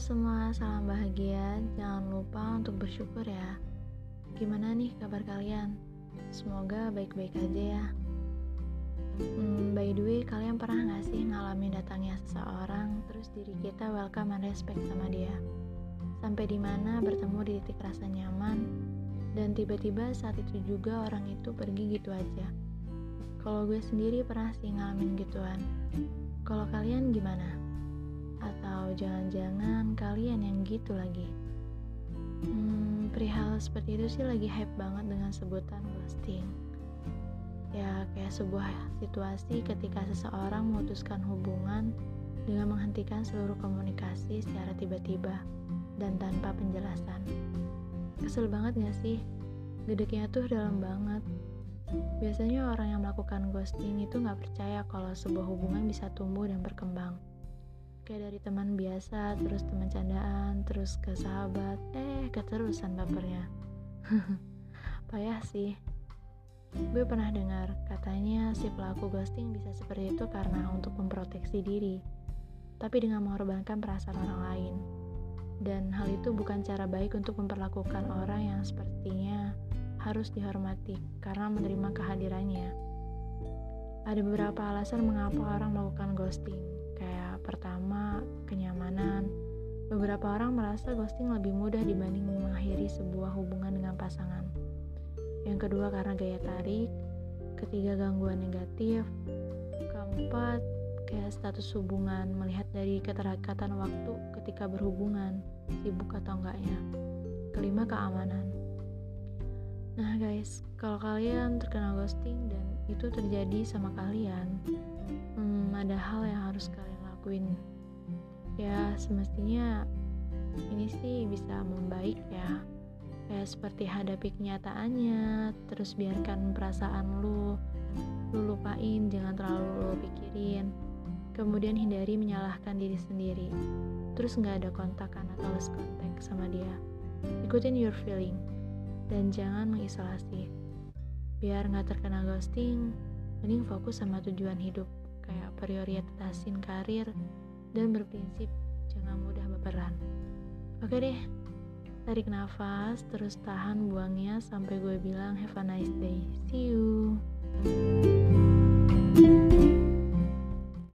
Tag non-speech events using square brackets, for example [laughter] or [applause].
semua, salam bahagia. Jangan lupa untuk bersyukur ya. Gimana nih kabar kalian? Semoga baik-baik aja ya. Hmm, by the way, kalian pernah gak sih ngalamin datangnya seseorang, terus diri kita welcome and respect sama dia? Sampai di mana bertemu di titik rasa nyaman, dan tiba-tiba saat itu juga orang itu pergi gitu aja. Kalau gue sendiri pernah sih ngalamin gituan. Kalau kalian gimana? Atau jangan-jangan kalian yang gitu lagi? Hmm, perihal seperti itu sih lagi hype banget dengan sebutan ghosting. Ya, kayak sebuah situasi ketika seseorang memutuskan hubungan dengan menghentikan seluruh komunikasi secara tiba-tiba dan tanpa penjelasan. Kesel banget gak sih? Gedeknya tuh dalam banget. Biasanya orang yang melakukan ghosting itu gak percaya kalau sebuah hubungan bisa tumbuh dan berkembang kayak dari teman biasa terus teman candaan terus ke sahabat. Eh keterusan bapernya. [laughs] Payah sih. Gue pernah dengar katanya si pelaku ghosting bisa seperti itu karena untuk memproteksi diri tapi dengan mengorbankan perasaan orang lain. Dan hal itu bukan cara baik untuk memperlakukan orang yang sepertinya harus dihormati karena menerima kehadirannya. Ada beberapa alasan mengapa orang melakukan ghosting kenyamanan. Beberapa orang merasa ghosting lebih mudah dibanding mengakhiri sebuah hubungan dengan pasangan. Yang kedua karena gaya tarik, ketiga gangguan negatif, keempat kayak status hubungan melihat dari keterikatan waktu ketika berhubungan, sibuk atau enggaknya. Kelima keamanan. Nah guys, kalau kalian terkena ghosting dan itu terjadi sama kalian, hmm, ada hal yang harus kalian lakuin ya semestinya ini sih bisa membaik ya. Kayak seperti hadapi kenyataannya terus biarkan perasaan lu lu lupain jangan terlalu lu pikirin. Kemudian hindari menyalahkan diri sendiri. Terus nggak ada kontakan atau less kontak sama dia. Ikutin your feeling. Dan jangan mengisolasi. Biar nggak terkena ghosting mending fokus sama tujuan hidup. Kayak prioritasin karir dan berprinsip jangan mudah baperan. Oke deh, tarik nafas, terus tahan buangnya sampai gue bilang have a nice day. See you.